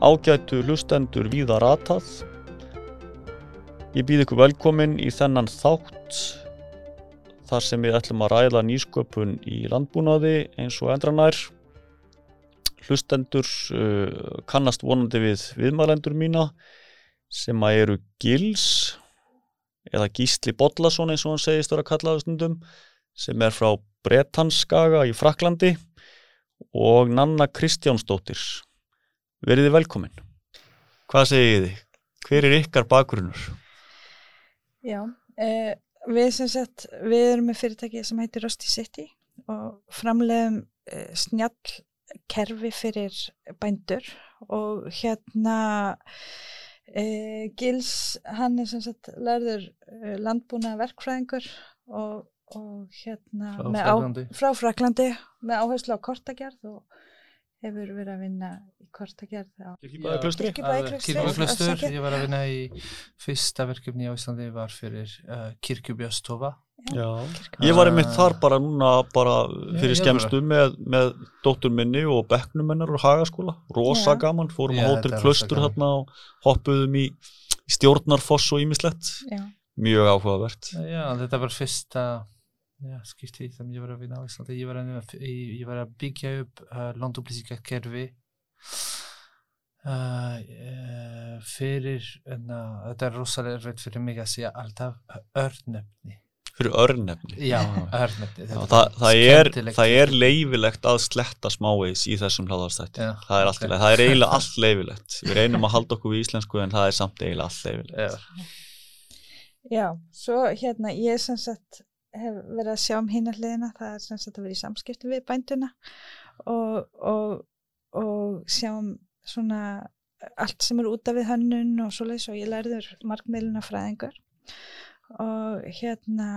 Ágætu hlustendur víða ratað. Ég býð ykkur velkomin í þennan þátt þar sem við ætlum að ræða nýsköpun í landbúnaði eins og endranær. Hlustendur uh, kannast vonandi við viðmælendur mína sem að eru Gils eða Gísli Bodlason eins og hann segist vera kallaðu stundum sem er frá Bretanskaga í Fraklandi og Nanna Kristjánsdóttir. Verið þið velkomin. Hvað segið þið? Hver er ykkar bakgrunnur? Já, eh, við sem sagt, við erum með fyrirtæki sem heitir Rusty City og framlegum eh, snjall kerfi fyrir bændur og hérna eh, Gils, hann er sem sagt lærður eh, landbúna verkfræðingur og, og hérna frá Fraklandi með áherslu á kortagerð og hefur verið að vinna í kortagerð á Kirkjubæðaklaustur, afsakið. ég var að vinna í fyrsta verkefni á Íslandi var fyrir uh, Kirkjubjörnstofa Já. Ég var einmitt þar bara núna bara fyrir ég skemmstu með, með dóttur minni og bekknum hennar úr Hagaskóla. Rosa Já. gaman, fórum Já, á rosa Klaustur hérna og hoppuðum í, í stjórnarfoss og ímislegt. Já, Mjög áhugavert. Já, þetta var fyrsta já, skipti sem ég var að vinna á Íslandi ég var að, ég, ég var að byggja upp uh, landupplýsingar kerfi uh, uh, fyrir enna, þetta er rosalega erfitt fyrir mig að segja alltaf örnefni Fyrir örnefni. já, örnefni það, er það, er, það er leifilegt að sletta smávegis í þessum hláðarstætti. Það er allt í lagi. Það er eiginlega allt leifilegt. Við reynum að halda okkur við íslensku en það er samt eiginlega allt leifilegt. Já. Já, svo hérna ég sem sagt hef verið að sjá um hína hliðina, það er sem sagt að vera í samskipti við bænduna og, og, og sjá um svona allt sem er út af við hönnun og svoleiðis og ég lærður markmiðluna fræðingur. Og hérna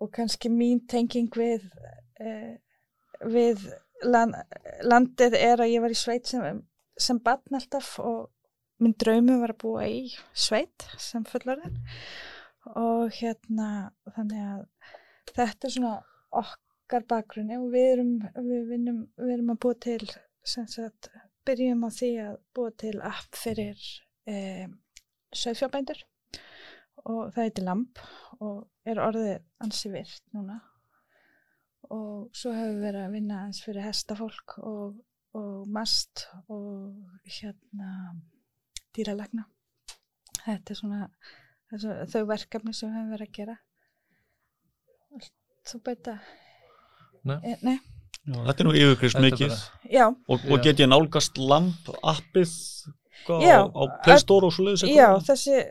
og kannski mín tenging við eh, við land, landið er að ég var í sveit sem, sem batn alltaf og minn draumi var að búa í sveit sem fullarðin og hérna þannig að þetta er svona okkar bakgrunni og við erum við, vinnum, við erum að búa til sem sagt, byrjum á því að búa til app fyrir eh, sögfjárbændur og það heitir LAMP og er orðið ansi virt núna. Og svo hefur við verið að vinna eins fyrir hestafólk og, og mast og hérna dýralegna þetta er svona þau verkefni sem við hefum verið að gera. Þú beita. Nei. e, nei, Já, þetta er nú yfirgrist mikið. Og, og get ég nálgast lamp appið Já, á, á Play Store og svo leiðis já þessi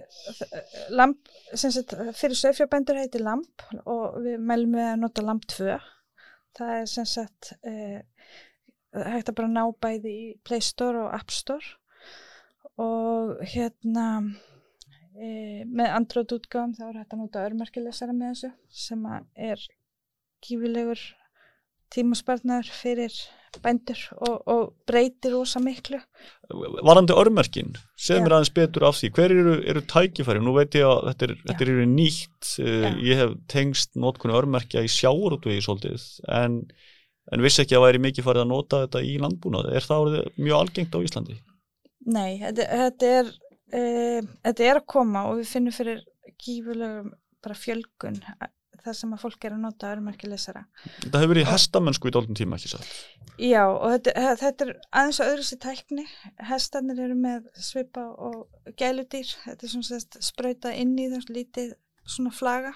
lamp, sem sagt, fyrir sögfjárbændur heitir lamp og við mælum við að nota lamp 2 það er sem sagt eh, hægt að bara ná bæði í Play Store og App Store. Og hérna e, með Android útgáðum þá er hægt að nota örmerkilesara með þessu sem er kífilegur tímaspartnar fyrir bændur og, og breytir rosa miklu Varandi örmerkin, segð mér aðeins betur af því, hver eru, eru tækifæri? Nú veit ég að þetta er, þetta er nýtt, uh, Já. ég hef tengst notkunni örmerkja í sjáurútvegi svolítið, en, en vissi ekki að væri mikið farið að nota þetta í landbúnaði. Er það mjög algengt á Íslandi? Nei, þetta, þetta, er, e, þetta er að koma og við finnum fyrir gífulegum bara fjölgun a- þar sem að fólk er að nota örmerkilesara. Þetta hefur verið hestamennsku í dálfum tíma, ekki satt? Já, og þetta, þetta er aðeins að öðru sér tækni. Hestarnir eru með svipa og gæludýr. Þetta er svona sérst sprauta inn í þessu lítið svona flaga.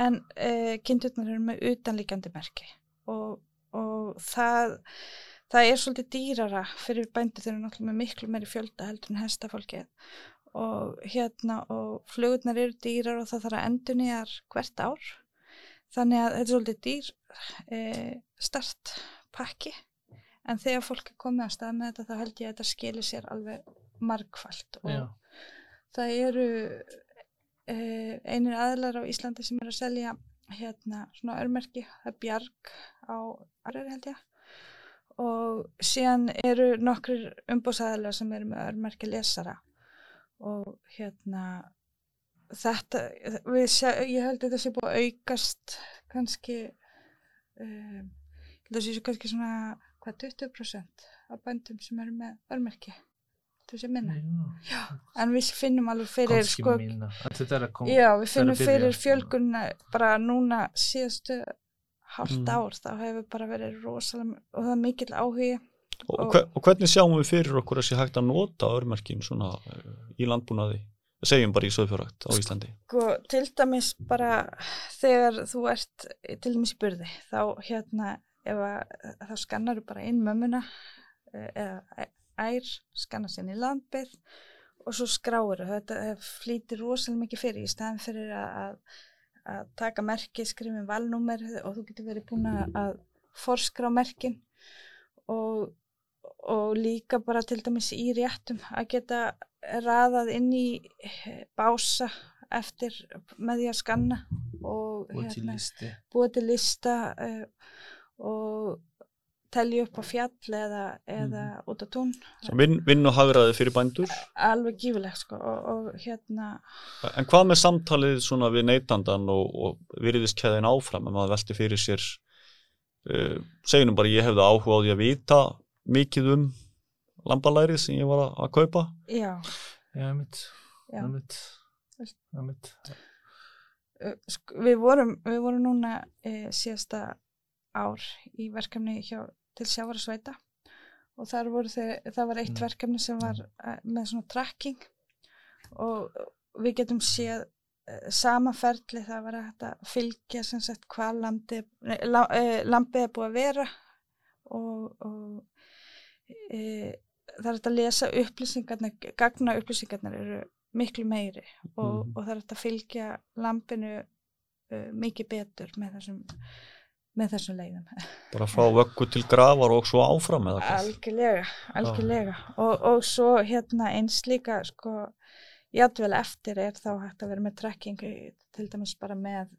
En e, kindurnar eru með utanlíkandi merki og, og það, það er svolítið dýrara fyrir bændur þegar náttúrulega með miklu meiri fjölda heldur en hestafólkið. Og hérna og flugurnar eru dýrar og það þarf að endur nýjar hvert ár. Þannig að þetta er svolítið dýr e, startpakki. En þegar fólk er komið að stað með þetta þá held ég að þetta skilir sér alveg margfald og Já. það eru e, einir aðlar á Íslandi sem eru að selja hérna svona örmerki, það er bjarg á Arri held ég og síðan eru nokkur umbúsaðalega sem eru með örmerki lesara. Og hérna þetta, sjá, ég held að þetta sé búið að aukast kannski um, þetta sé kannski svona hvað 20% af bændum sem eru með örmerki. Þú sé minna. Já, en við finnum alveg fyrir sko, já, við finnum fyrir fjölgun bara núna síðustu hálft Mm. ár þá hefur bara verið rosalega og það er mikill áhugi Og, Og- og hvernig sjáum við fyrir okkur að sé hægt að nota örmerkin svona eh, í landbúnaði? Segjum bara í söðfjöragt á Íslandi. sko, til dæmis bara þegar þú ert til dæmis í burði þá hérna ef að, þá skannar þú bara inn mömmuna eh, eða ær, skannar sinni í landbið og svo skráir þetta það flýtir rosalega mikið fyrir í staðan fyrir að, að, taka merki, skrifin valnúmer og þú getur verið búin að, að forskrá merkin og, og líka bara til dæmis í réttum að geta raðað inn í eh, bása eftir með því að skanna og Og til listi. búið til lista uh, og telja upp á fjall eða, eða út á tún Svo Vinn, vinn og hagraði fyrir bændur. alveg gífilegt sko og, og hérna En hvað með samtalið svona við neytandan og, og virðiskeiðin áfram að maður velti fyrir sér uh, segjum bara ég hefði áhuga á því að vita mikið um lambalærið sem ég var að, að kaupa já, Já, mitt. já. mitt. Já, mitt. Við vorum, við vorum núna e, síðasta ár í verkefni hjá, til sjávarasveita og þar voru þau, það var eitt Mm. verkefni sem var uh, með svona tracking. Og við getum séð uh, sama ferli það var að fylgja sem sagt hvað landi, nei, la, e, lambið er búið að vera. Og, og e, það er að lesa upplýsingarnar, gagna upplýsingarnar eru miklu meiri. Og, Mhm. og það er að fylgja lampinu uh, mikið betur með þessum með þessum leiðum. bara frá vöggu til grafar og svo áfram eða hvað Algjörlega, algjörlega og, og svo hérna eins líka sko, játvel eftir er þá hægt að vera með trekking til dæmis bara með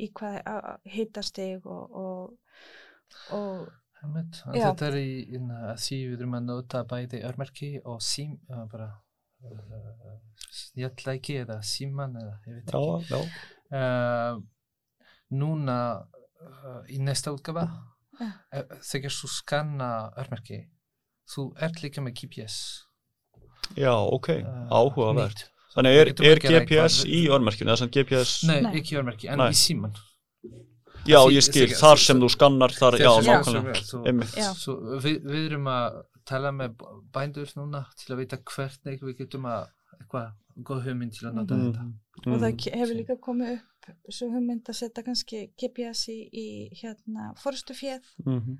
í hvað hittastig og, og, og Já. Þetta er í, inn að því við erum að nota bæði örmerki og sím, uh, bara uh, snjallæki eða síman eða ég veit ekki. já, já, Uh, núna í næsta útgafa uh, þegar þú skanna örmerki þú ert líka með GPS já, ok, uh, áhugavert. þannig er, er GPS í örmerkinu þess að GPS, Nei, Nei. ekki örmerki, en Nei. í síman já, ég skil, þegar- þar sem þú skannar þar, já, nákvæmlega. við erum að tala með bændur núna til að vita hvernig við getum að eitthvað góð hugmynd til að nota Mhm. þetta. og það ke- hefur líka komið upp svo hugmynd að setja kannski GPS í, í hérna forstu fjöð Mhm,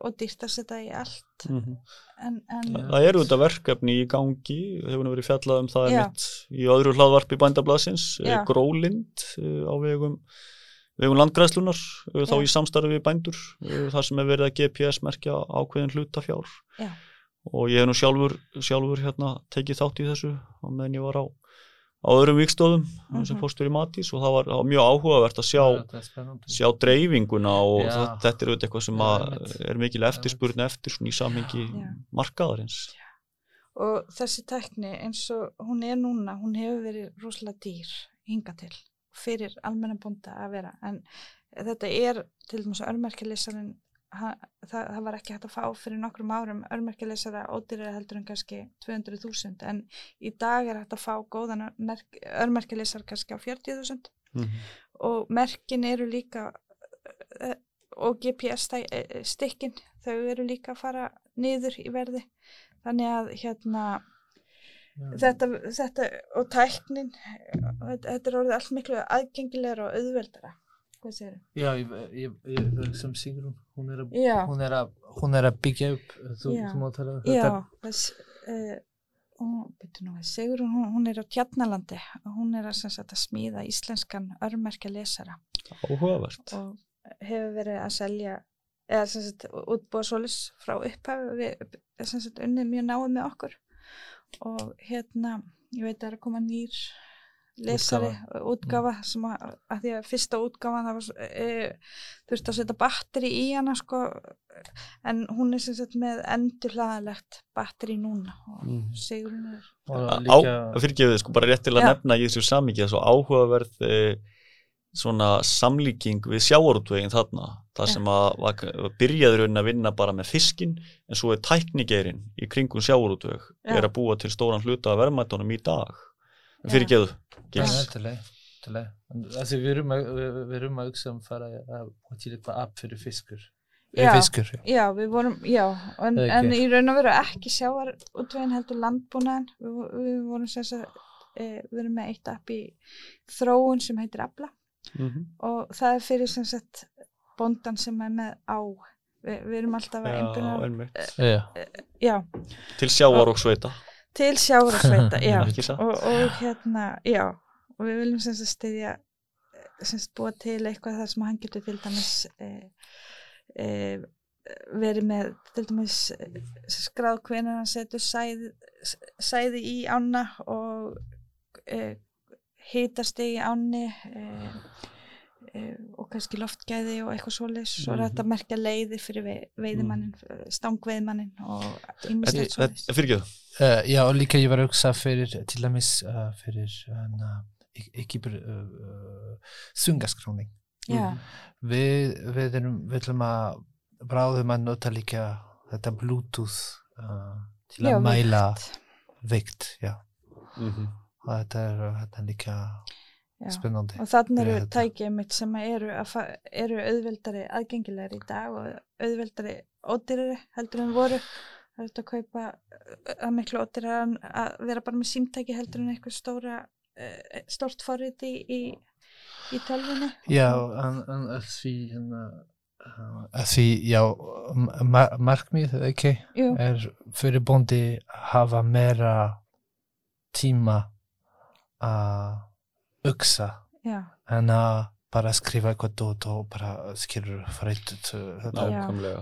og dýrt að setja í allt mhm. en, en Já. Það eru þetta verkefni í gangi, hefur nú verið fjallað um það mitt í öðru hlaðvarpi bændablasins, Já. grólind á vegum, vegum landgræðslunar, eh, þá Já. í samstarfi við bændur, eh, þar sem er verið að GPS-merkja ákveðin hlutafjár. Já. Og ég hef nú sjálfur, sjálfur hérna tekið þátt í þessu á meðan ég var á, á öðrum vikstóðum sem Mhm. fórstur í Matís og það var, það var mjög áhugavert að sjá spennandi. sjá dreifinguna og Já. það, þetta er auðvitað eitthvað sem að einmitt. er mikil eftirspurn eftir svona í samhengi markaðarins. og þessi tækni eins og hún er núna, hún hefur verið rosalega dýr hinga til fyrir almenna bónda að vera en þetta er til dæmis örmerkjalesarin það, það var ekki hægt að fá fyrir nokkrum árum örmerkjalesara ódýrið heldur en kannski 200.000 en í dag er hægt að fá góðan örmerkjalesar kannski á 40.000 Mhm. og merkin eru líka eh, og GPS stæ- eh, þau eru líka að fara niður í verði. Þannig að hérna þetta, þetta og tæknin þetta, þetta er orðið allt miklu aðgengilegra og auðveldara hvað segir Já, ég, ég, ég, sem Sigrun, hún er að, Já, hún er að, hún er að byggja upp, þú, Já. þú má tala um já þetta. þess, uh, hún, byrju nú, segur hún, hún er á Tjarnalandi og hún er að, sagt, að smíða íslenskan örmerkja lesara. Áhugavert. og hefur verið að selja eða sem sagt útbúa solis frá upphafi. Við sem sagt unnið mjög náið með okkur. Og hérna ég veit að það er að koma nýr lesari, útgafa, sem að, að því að fyrsta útgafa það var svo- e, þurfti að setja batteri í hana sko en hún er sem sagt með endur hlaðalegt batteri núna og Mhm. segur hún er Og Á, líka, fyrirgefið sko bara rétt til að Já. nefna í þessu samíki þessu áhugaverð e, svona samlíking við sjáarútvegin þarna það sem að var, byrjaði raunin að vinna bara með fiskin en svo er tæknigerin í kringum sjáarútveg Já. er að búa til stóran hluta af verðmættunum í dag. Fyrir geðu við, við erum að hugsa um fara að búa til eitthvað app fyrir fiskur. Já. Fiskur, já. Já, við vorum, já, en, Ok. en í raun og veru ekki sjáar útveginn heldur landbúnaðan. Við, við vorum sem sagt, e, við erum með eitt app í þróun sem heitir Abla Mhm. og það er fyrir sem sagt bóndan sem er með á. Vi, við erum alltaf að Já, einbyrna, einmitt. Já, já, til sjáar og og sveita, Ekki satt? og, og hérna, já, og við viljum sem sagt styðja, sem sagt búa til eitthvað þar sem hann getur til dæmis e, e, verið með til dæmis eh, skráð hvenær hann setur sæði, sæði í ána og e, hitasti í áni e, og kannski loftgæði og eitthvað svoleiðis og Mhm. þetta merkja leiði fyrir vei, veiðimannin, stangveiðimannin og ýmislegt svoleiðis. fyrir geðu uh, já, og líka ég var að hugsa fyrir, til dæmis uh, fyrir uh, ekki bara uh, uh, sungaskráning. Já, Við, við erum, við ætlum að bráðum að nota líka þetta Bluetooth uh, til að Já, mæla vigt. vikt, já. Mhm. Og þetta er, þetta er líka Já. spennandi. og þannig eru þetta. tækið mitt sem eru, eru auðveldari aðgengilegri í dag og auðveldari ódýrari heldur en voru það er þetta að kaupa uh, að miklu ódýrari en að vera bara með símtæki heldur en eitthvað stóra uh, stórt forrið í, í, í tölvunni Já, en, en að því hérna, uh, að því, já, ma markmið, ekki, Jú, er fyrir bóndi að hafa meira tíma að hugsa. Já, en að bara skrifa eitthvað dót og bara skilur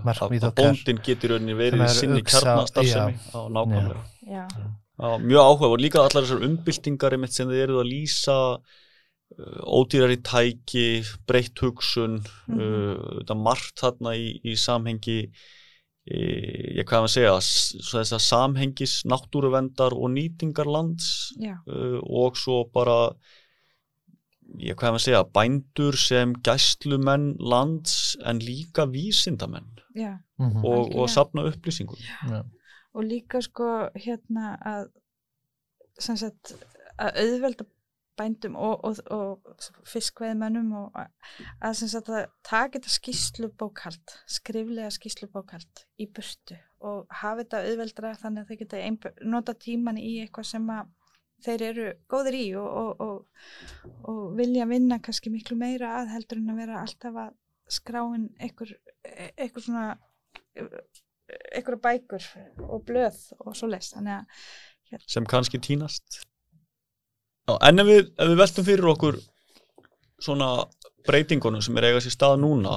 Markmið að bóndin getur verið er í sinni kjarnastarfsemi á nákvæmlega. Já, Já, mjög áhuga og líka allar þessar umbyltingar einmitt sem þið eruð að lýsa uh, ódýrari tæki breytt hugsun Mhm. uh, þetta margt þarna í, í samhengi í, ég hvað maður að segja þess að samhengis náttúruvendar og nýtingar lands já, uh, og svo bara ég hvað maður að segja bændur sem gæslumenn lands en líka vísindamenn já Mhm. og, og Algjörlega. sapna upplýsingum Já. og líka sko hérna að sem sagt að auðvelda bændum og, og, og fiskveiðmönnum og að- sagt að taka þetta skýslubókald skriflega skýslubókald í burtu og hafa þetta auðveldra þannig að þeir geta nota tíman í eitthvað sem að þeir eru góðir í og, og, og, og vilja vinna kannski miklu meira að heldur en að vera alltaf að skráin einhver, einhver svona einhverja bækur og blöð og svo þannig að sem kannski týnast en ef við, ef við veltum fyrir okkur svona breytingunum sem er eiga sér stað núna.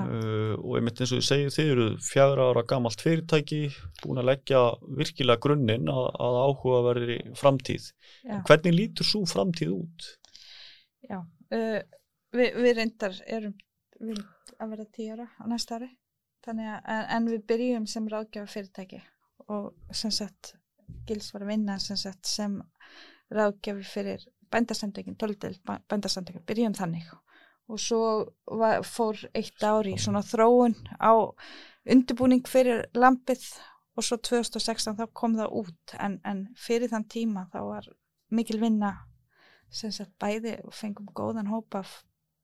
Uh, og einmitt eins og þið segið þið eru fjagra ára gamalt fyrirtæki búin að leggja virkilega grunninn að, að áhuga verður í framtíð. Já. hvernig lítur svo framtíð út? já, uh, við, við reyndar erum við að vera tíu ára á næsta ári. Þannig að, en, við byrjum sem ráðgjafa fyrirtæki og sem sagt Gils var að vinna sem sem ráðgjafi fyrir bændasendökin, tóldeil bændasendökin, byrjum þannig. og svo var, fór eitt ári í svona. þróun á undirbúning fyrir lampið og svo 2016 þá kom það út. En, en fyrir þann tíma þá var mikil vinna sem sagt bæði og fengum góðan hóp af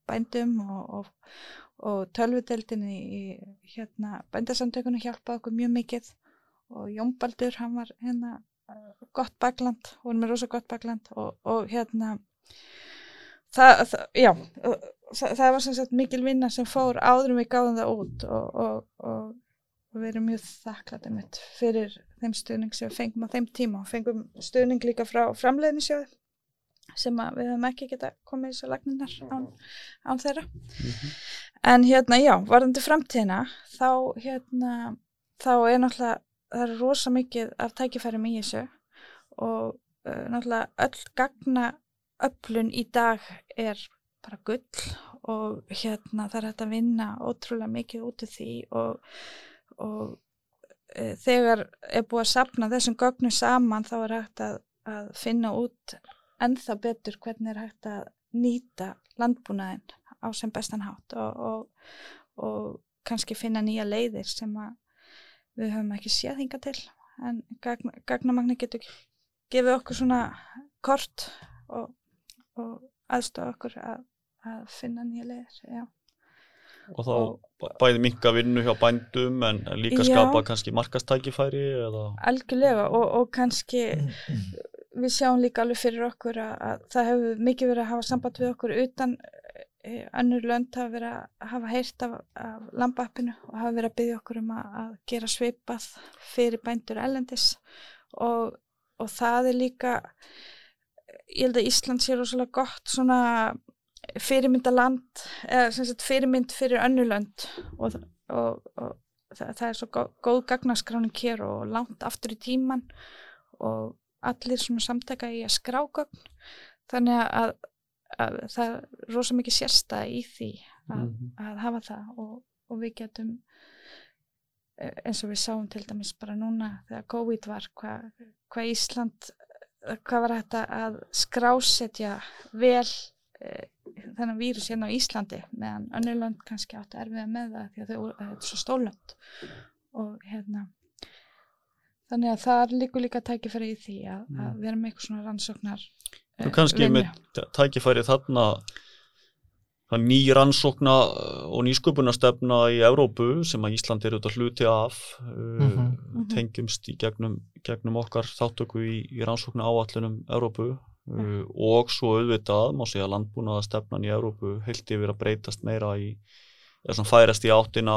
bændum og, og, og tölvudeldinni í hérna bændasamtökunum hjálpaði okkur mjög mikið. Og Jónbaldur hann var hérna eh, gott bakland, hún með rosa gott bakland. Og, og hérna það, það já og það, það var sem sagt mikil vinna sem fór áður við gáðum það út og, og, og, og við erum mjög þakklæði mitt fyrir þeim stuðning sem við fengum á þeim tíma. Og fengum stuðning líka frá framleiðnisjóði sem við höfum ekki geta komið þessu lagninnar án, án þeirra. En hérna já, varðandi framtíðina þá hérna þá er náttúrulega, það er rosa mikið af tækifærum í þessu og uh, náttúrulega öll gagna öflun í dag er bara gull og hérna það er hægt að vinna ótrúlega mikið út af því og, og uh, þegar er búið að sapna þessum gögnum saman þá er hægt að, að finna út ennþá betur hvernig er hægt að nýta landbúnaðin á sem bestan hátt og, og, og kannski finna nýja leiðir sem við höfum ekki séð hinga til. En gagn, gagnamagni getur gefið okkur svona kort og, og aðstofa okkur að, að finna nýja leiðir já. og þá bæði minka vinnu hjá bændum en líka Já. skapa kannski markastækifæri eða algjörlega og, og kannski við sjáum líka alveg fyrir okkur að, að það hefur mikið verið að hafa samband við okkur utan eh, önnur lönd hafa verið að hafa heyrt af, af lambappinu og hafa verið að byggja okkur um að, að gera svipað fyrir bændur ellendis og, og það er líka ég held að Ísland sé rosalega gott svona fyrirmynda land eða sem sagt fyrirmynd fyrir önnur lönd og, og, og það, það er svo góð, góð gagnaskráning hér og langt aftur í tíman og allir svona samtaka í að skrá gögn þannig að, að það er rosa mikið sérstæða í því að, Mhm. að hafa það og, og við getum eh, eins og við sáum til dæmis bara núna þegar COVID var hvað hva Ísland hvað var þetta að skrásetja vel e, þennan vírus hérna á Íslandi meðan önnur lönd kannski áttu erfiða með það því að þau þetta er svo stólönd og hérna þannig að það líkur líka tækifæri í því að, að vera með eitthvað svona rannsóknar Þú eh, kannski vinnu. með tækifæri þarna það ný rannsókna uh, og nýsköpunastefna í Evrópu sem að Ísland er auðvitað hluti af uh, Mhm. Mhm. tengjumst í gegnum, gegnum okkar þáttöku í, í rannsókna áallunum Evrópu uh, og svo auðvitað má segja að landbúnaðastefnan í Evrópu heilt yfir að breytast meira í eða svona færast í áttina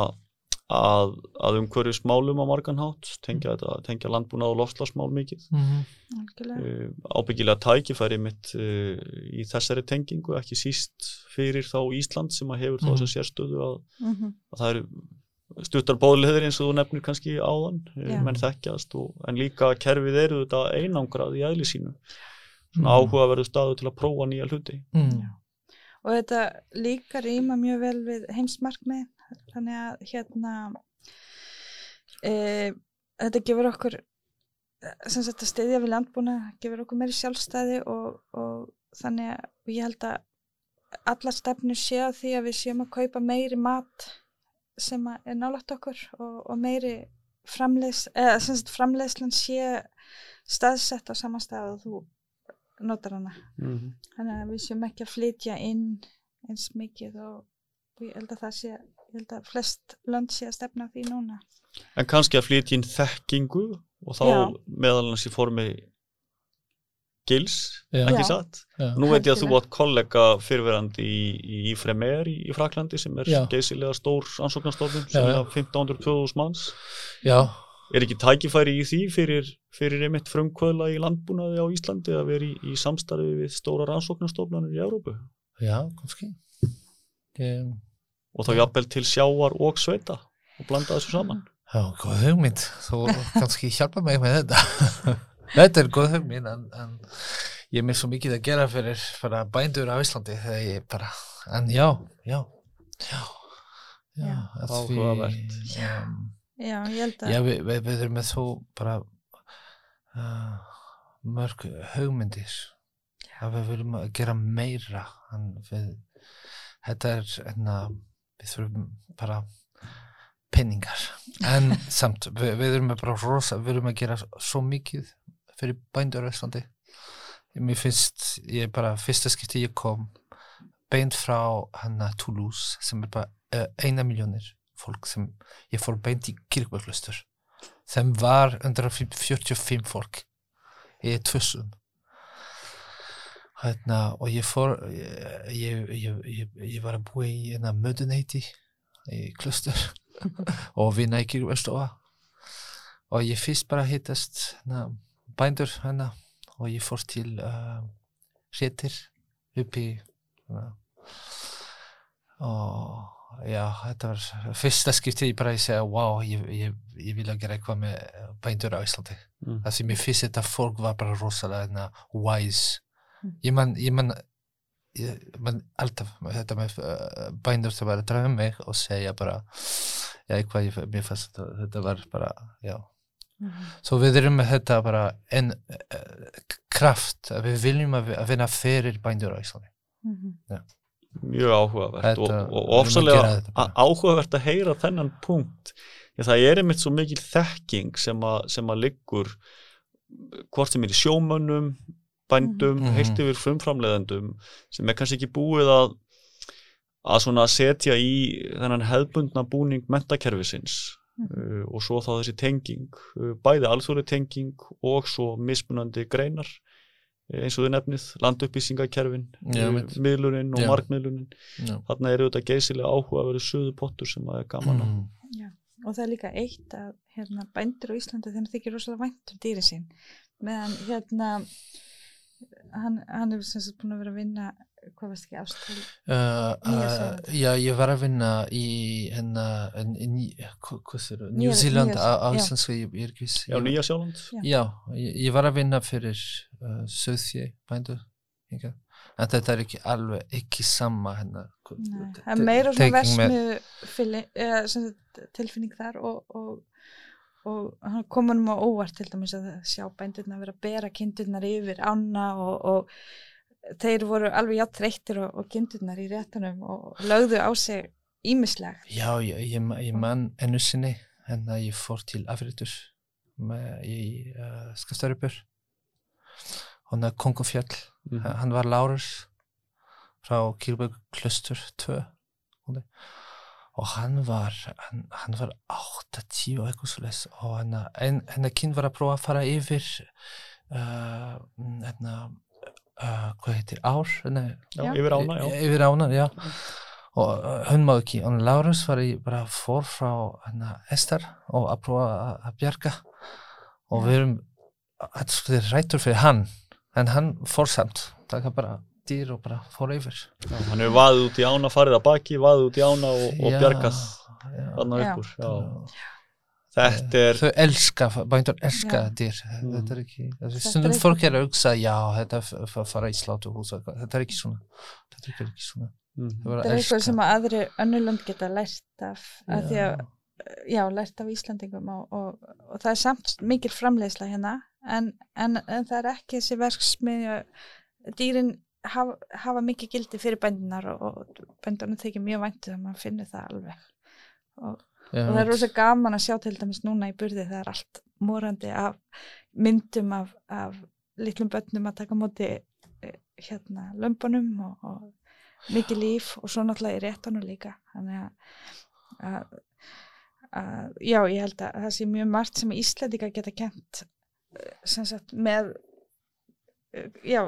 að, að umhverjusmálum á marganhátt, tengja, þetta, tengja landbúnað og loftslagsmál mikið Mhm. Algjörlega. uh, ábyggilega tækifæri mitt uh, í þessari tengingu, ekki síst fyrir þá Ísland sem að hefur þá Mhm. þessa sérstöðu að, Mhm. að það eru stuttar bóðleðir eins og þú nefnir kannski áðan, Já. menn þekkjast og, en líka kerfið eru þetta einangrað í eðli sínu svona Mhm. áhugaverðu staðu til að prófa nýja hluti Mm. og þetta líka rýma mjög vel við heimsmarkmið þannig að hérna e, þetta gefur okkur sem sagt að styðja við landbúna gefur okkur meiri sjálfstæði og, og þannig að og ég held að allar stefnur sé að því að við séum að kaupa meiri mat sem að er nálægt okkur og, og meiri framleiðs, eða framleiðslan sé staðsett á sama stað og þú notar hana mm -hmm. þannig að við séum ekki að flytja inn eins mikið og ég held að það sé ég held að flest lönd sé að stefna því núna en kannski að flytja inn þekkingu og þá Já. meðal hans í formi gils, Já. ekki Já. satt Já. Nú veit ég að þú átt kollega fyrirverandi í, í Ifremer í, í Fraklandi sem er geysilega stór ansóknarstofnun Já, sem er 1500-2000 manns. Já, Er ekki tækifæri í því fyrir, fyrir einmitt frumkvöðla í landbúnaði á Íslandi að vera í, í samstarfi við stóra rannsóknarstofnanir í Európu já, kannski. Ég, og þá jafnvel til sjáar og sveita og blanda þessu saman. já, góð hugmynd. Þú kannski hjálpa mig með þetta. þetta er góð hugmynd, en, en ég er mér svo mikið að gera fyrir, fyrir bændur á Íslandi þegar ég bara, en já, já, já, já, Já. að því, Áhugavert. um, já, ég held að Já, við, við, við erum með þó bara uh, mörg hugmyndir að við viljum að gera meira en við, þetta er enna, við þurfum bara penningar en samt, við, við erum bara rosa, við erum að gera svo mikið fyrir bændur á Íslandi. Mér finnst, ég bara fyrsta skipti ég kom beint frá hana Toulouse sem er bara uh, eina miljónir fólk sem ég fór beint í kirkvöldlustur sem var 145 fólk í tvössum hérna og ég fór ég, ég, ég, ég, var að búa í hérna möduneyti í klustur og vinna í kirkvöldstofa og ég fyrst bara hittast hérna, bændur hérna og ég fór til uh, réttir uppi hérna, og já, þetta var fyrsta skiptið ég bara ég segja, wow, ég, ég, ég vil að gera eitthvað með bændur á Íslandi Mm. það sem ég fyrst þetta fólk var bara rosalega hérna, wise. Ég man, ég man ég man alltaf þetta með uh, bændur sem var að draga um mig og segja bara já, eitthvað, ég, mér fannst þetta, þetta var bara, já. Mhm. svo við erum með þetta bara en uh, kraft að við viljum að, að vinna fyrir bændur á Íslandi. Mhm. mjög áhugavert Þetta- og, og ofsalega áhugavert að heyra þennan punkt. Því það er einmitt svo mikil þekking sem að, sem að liggur hvort sem er í sjómönnum bændum, Mhm. heilt yfir frumframleðendum sem er kannski ekki búið að að svona setja í þennan hefbundna búning mentakerfisins uh, og svo þá þessi tenging uh, bæði alþjóri tenging og svo mismunandi greinar eh, eins og þið nefnið, landupplýsingakerfin uh, miðlunin og markmiðlunin. Þarna eru þetta geysilega áhuga að vera söðu pottur sem að er gaman að Mm. og það er líka eitt að hérna, bændur á Íslandi þeim þykir rosalega vænt um dýri sín. Meðan hérna hann, hann er sem sagt búin að vera að vinna hvað veist ekki ástöld Uh, uh, já, ég var að vinna í hérna, en, en, hvað, hvað sér, New Zealand á, á já. Nýja Sjáland Já. Ég, ég var að vinna fyrir uh, söðfjö bændur hingað. en þetta er ekki alveg ekki sama hérna er meira svona sagt, tilfinning þar og, og, hann kom hann á óvart til dæmis að sjá bændurna vera að bera kindurnar yfir ána og, og þeir voru alveg játt þreyttir og, og kindurnar í réttunum og lögðu á sig ímislegt Já, ég, ég, ég man ennu sinni en að ég fór til Afritur með, í uh, Skastarupur hann er Kongofjall. Mhm. hann var Lárus frá Kýrbjörg Klustur 2 og- hann var hann, hann var 8-10 og eitthvað svo les og hennar kyn var að prófa að fara yfir uh, hérna uh, hvað heitir ár? Nei, Já, yfir ána, já. Yfir ána, já. Og uh, hún má ekki, og Lárus var í bara fór frá hana, Ester og að prófa að- að bjarga. Og við erum þetta sko þið rættur fyrir hann en hann fór samt, það er bara dýr og bara fór yfir Hann hefur vaðið út í ána, farið að baki vaðið út í ána og, og Já, bjargað já. þarna Já. upp úr já. Þetta er þau elska, bændur elska Já. dýr Mm. þetta er ekki, er stundum er ekki- fólk er að hugsa já, þetta er f- fara í og eitthvað. þetta er ekki svona þetta er ekki svona voru þetta að er eitthvað sem að aðri önnulönd geta lært af, af því að já, lært af Íslandingum og, og, og það er samt mikil framleiðsla hérna en, en, en það er ekki þessi verksmiðja dýrin hafa, hafa mikið gildi fyrir bændunar og, og bændunum þykir mjög væntu þegar maður finnur það alveg. Og, Já, og það er rosa gaman að sjá til dæmis núna í burði það er allt morandi af myndum af, af litlum börnum að taka móti eh, hérna lömpunum og, og mikið líf og svo náttúrulega í réttunum líka. Þannig að, að, að já, ég held að það sé mjög margt sem Íslandika geta kent eh, sem sagt með já,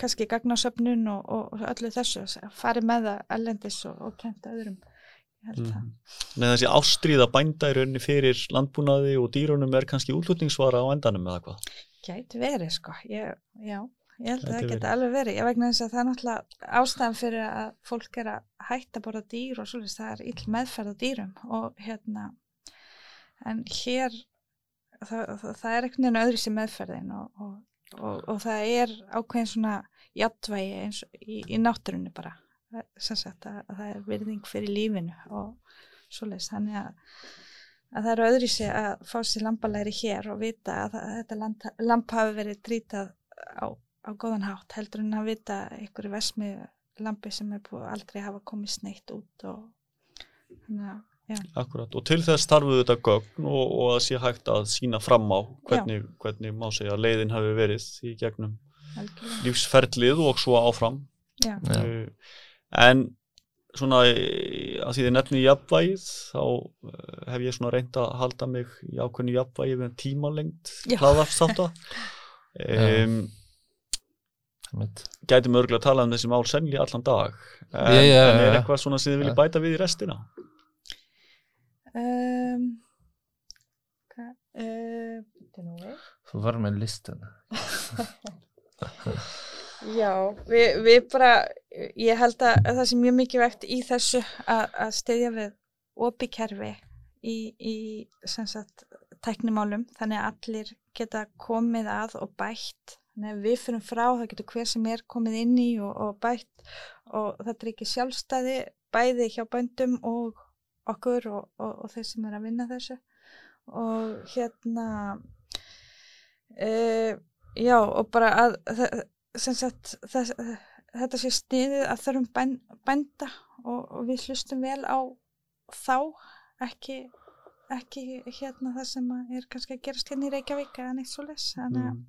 kannski gagnasöfnun og, og, öllu þessu farið með það ellendis og, og kent öðrum það Mhm. Nei, þessi ástríða bænda í rauninni fyrir landbúnaði og dýrunum er kannski útlutningsvara á endanum eða hvað Gæti verið sko, ég, já, ég held að Gæti það geti verið. alveg verið. Ég vegna þess að það er náttúrulega ástæðan fyrir að fólk er að hætta að borða dýr og svolítið það er ill meðferð á dýrum og hérna, en hér, það, það, það er einhvern veginn öðru sem meðferðin og, og, og, og það er ákveðin svona jafnvægi eins og í, í náttúrunni bara, Það- sem sagt að, að það er virðing fyrir lífinu og svolítið, þannig að að það eru öðru sér að fá sér lambalæri hér og vita að það, þetta lamp, lamp hafi verið trítað á, á góðan hátt heldur en að vita einhverju vesmi lampi sem er búið aldrei hafa komið sneitt út og þannig að Akkurat, og til þess þarf þetta gögn og, og að sé hægt að sína fram á hvernig, hvernig má segja leiðin hafi verið í gegnum algjörlega, lífsferlið og svo áfram. Já. Uh, en svona eh, að því þið nefni jafnvægið þá eh, hef ég svona reynd að halda mig í ákveðinu jafnvægi við tímalengt Já. hlaðarstáta um, Einmitt. gætum örgulega að tala um þessi mál sennilega allan dag. En, Já, já, en er eitthvað svona sem þið viljið bæta við í restina um, hvað uh, þú var með listan Já, við, við bara, ég held að það sé mjög mikilvægt í þessu að, að styðja við opi kerfi í, í sem sagt, tæknimálum, þannig að allir geta komið að og bætt, þannig að við fyrir frá, það getur hver sem er komið inn í og, og bætt. Og þetta er ekki sjálfstæði bæði hjá bændum og okkur og, og, og þeir sem er að vinna þessu og hérna uh, já og bara að sagt, það, þetta sé sniðið að þurfum bæn, bænda og, og við hlustum vel á þá ekki, ekki hérna það sem er kannski að gerast hérna í Reykjavík eða neitt svo les Mm.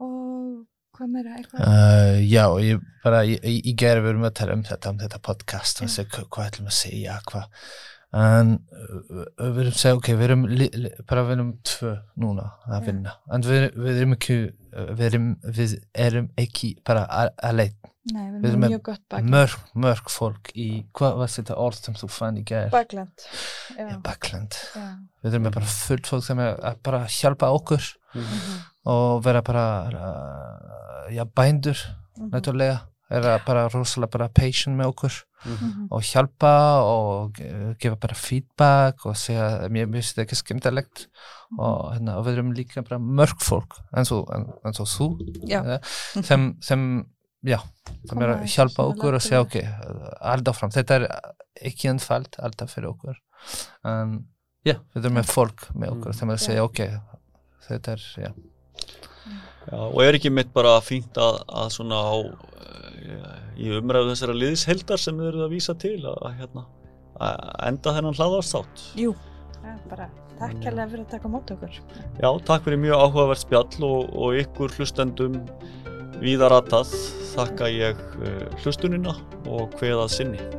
og hvað meira Uh, já, ég bara, ég gerði við erum að tala um þetta, um þetta podcast og segja hvað ætlum að segja, hvað en uh, við erum segja, ok, við erum bara við erum tvö núna að vinna, en við, við erum ekki við erum, við erum ekki bara að, að leit, Nei, við erum mjög mörg, mörg fólk í, hvað var þetta orð sem þú fann í gerð? bakland bakland. já. Við erum bara fullt fólk sem er að bara hjálpa okkur Mhm, og vera bara, uh, já, bændur, mhm, náttúrulega, er að bara rosalega bara patient með okkur mhm. og hjálpa og ge- gefa bara feedback og segja mér mér finnst þetta ekki skemmtilegt og, hérna, og við erum líka bara mörg fólk eins og, en- eins og þú Já. eh, sem, sem já, sem er að hjálpa okkur og segja ok, alltaf fram þetta er ekki ennfald alltaf fyrir okkur. En já, við erum með fólk með okkur Mm. sem er að segja ok þetta er, já Já, og er ekki mitt bara fínt að, að svona á uh, í umræðu þessara liðsheldar sem þið eruð að vísa til að, að, hérna, að enda þennan hlaðarstátt Jú, ja, bara takk hérlega fyrir að taka mót okkur. Já, takk fyrir mjög áhugavert spjall og, og ykkur hlustendum víðaratað þakka ég uh, hlustunina og hveðað sinni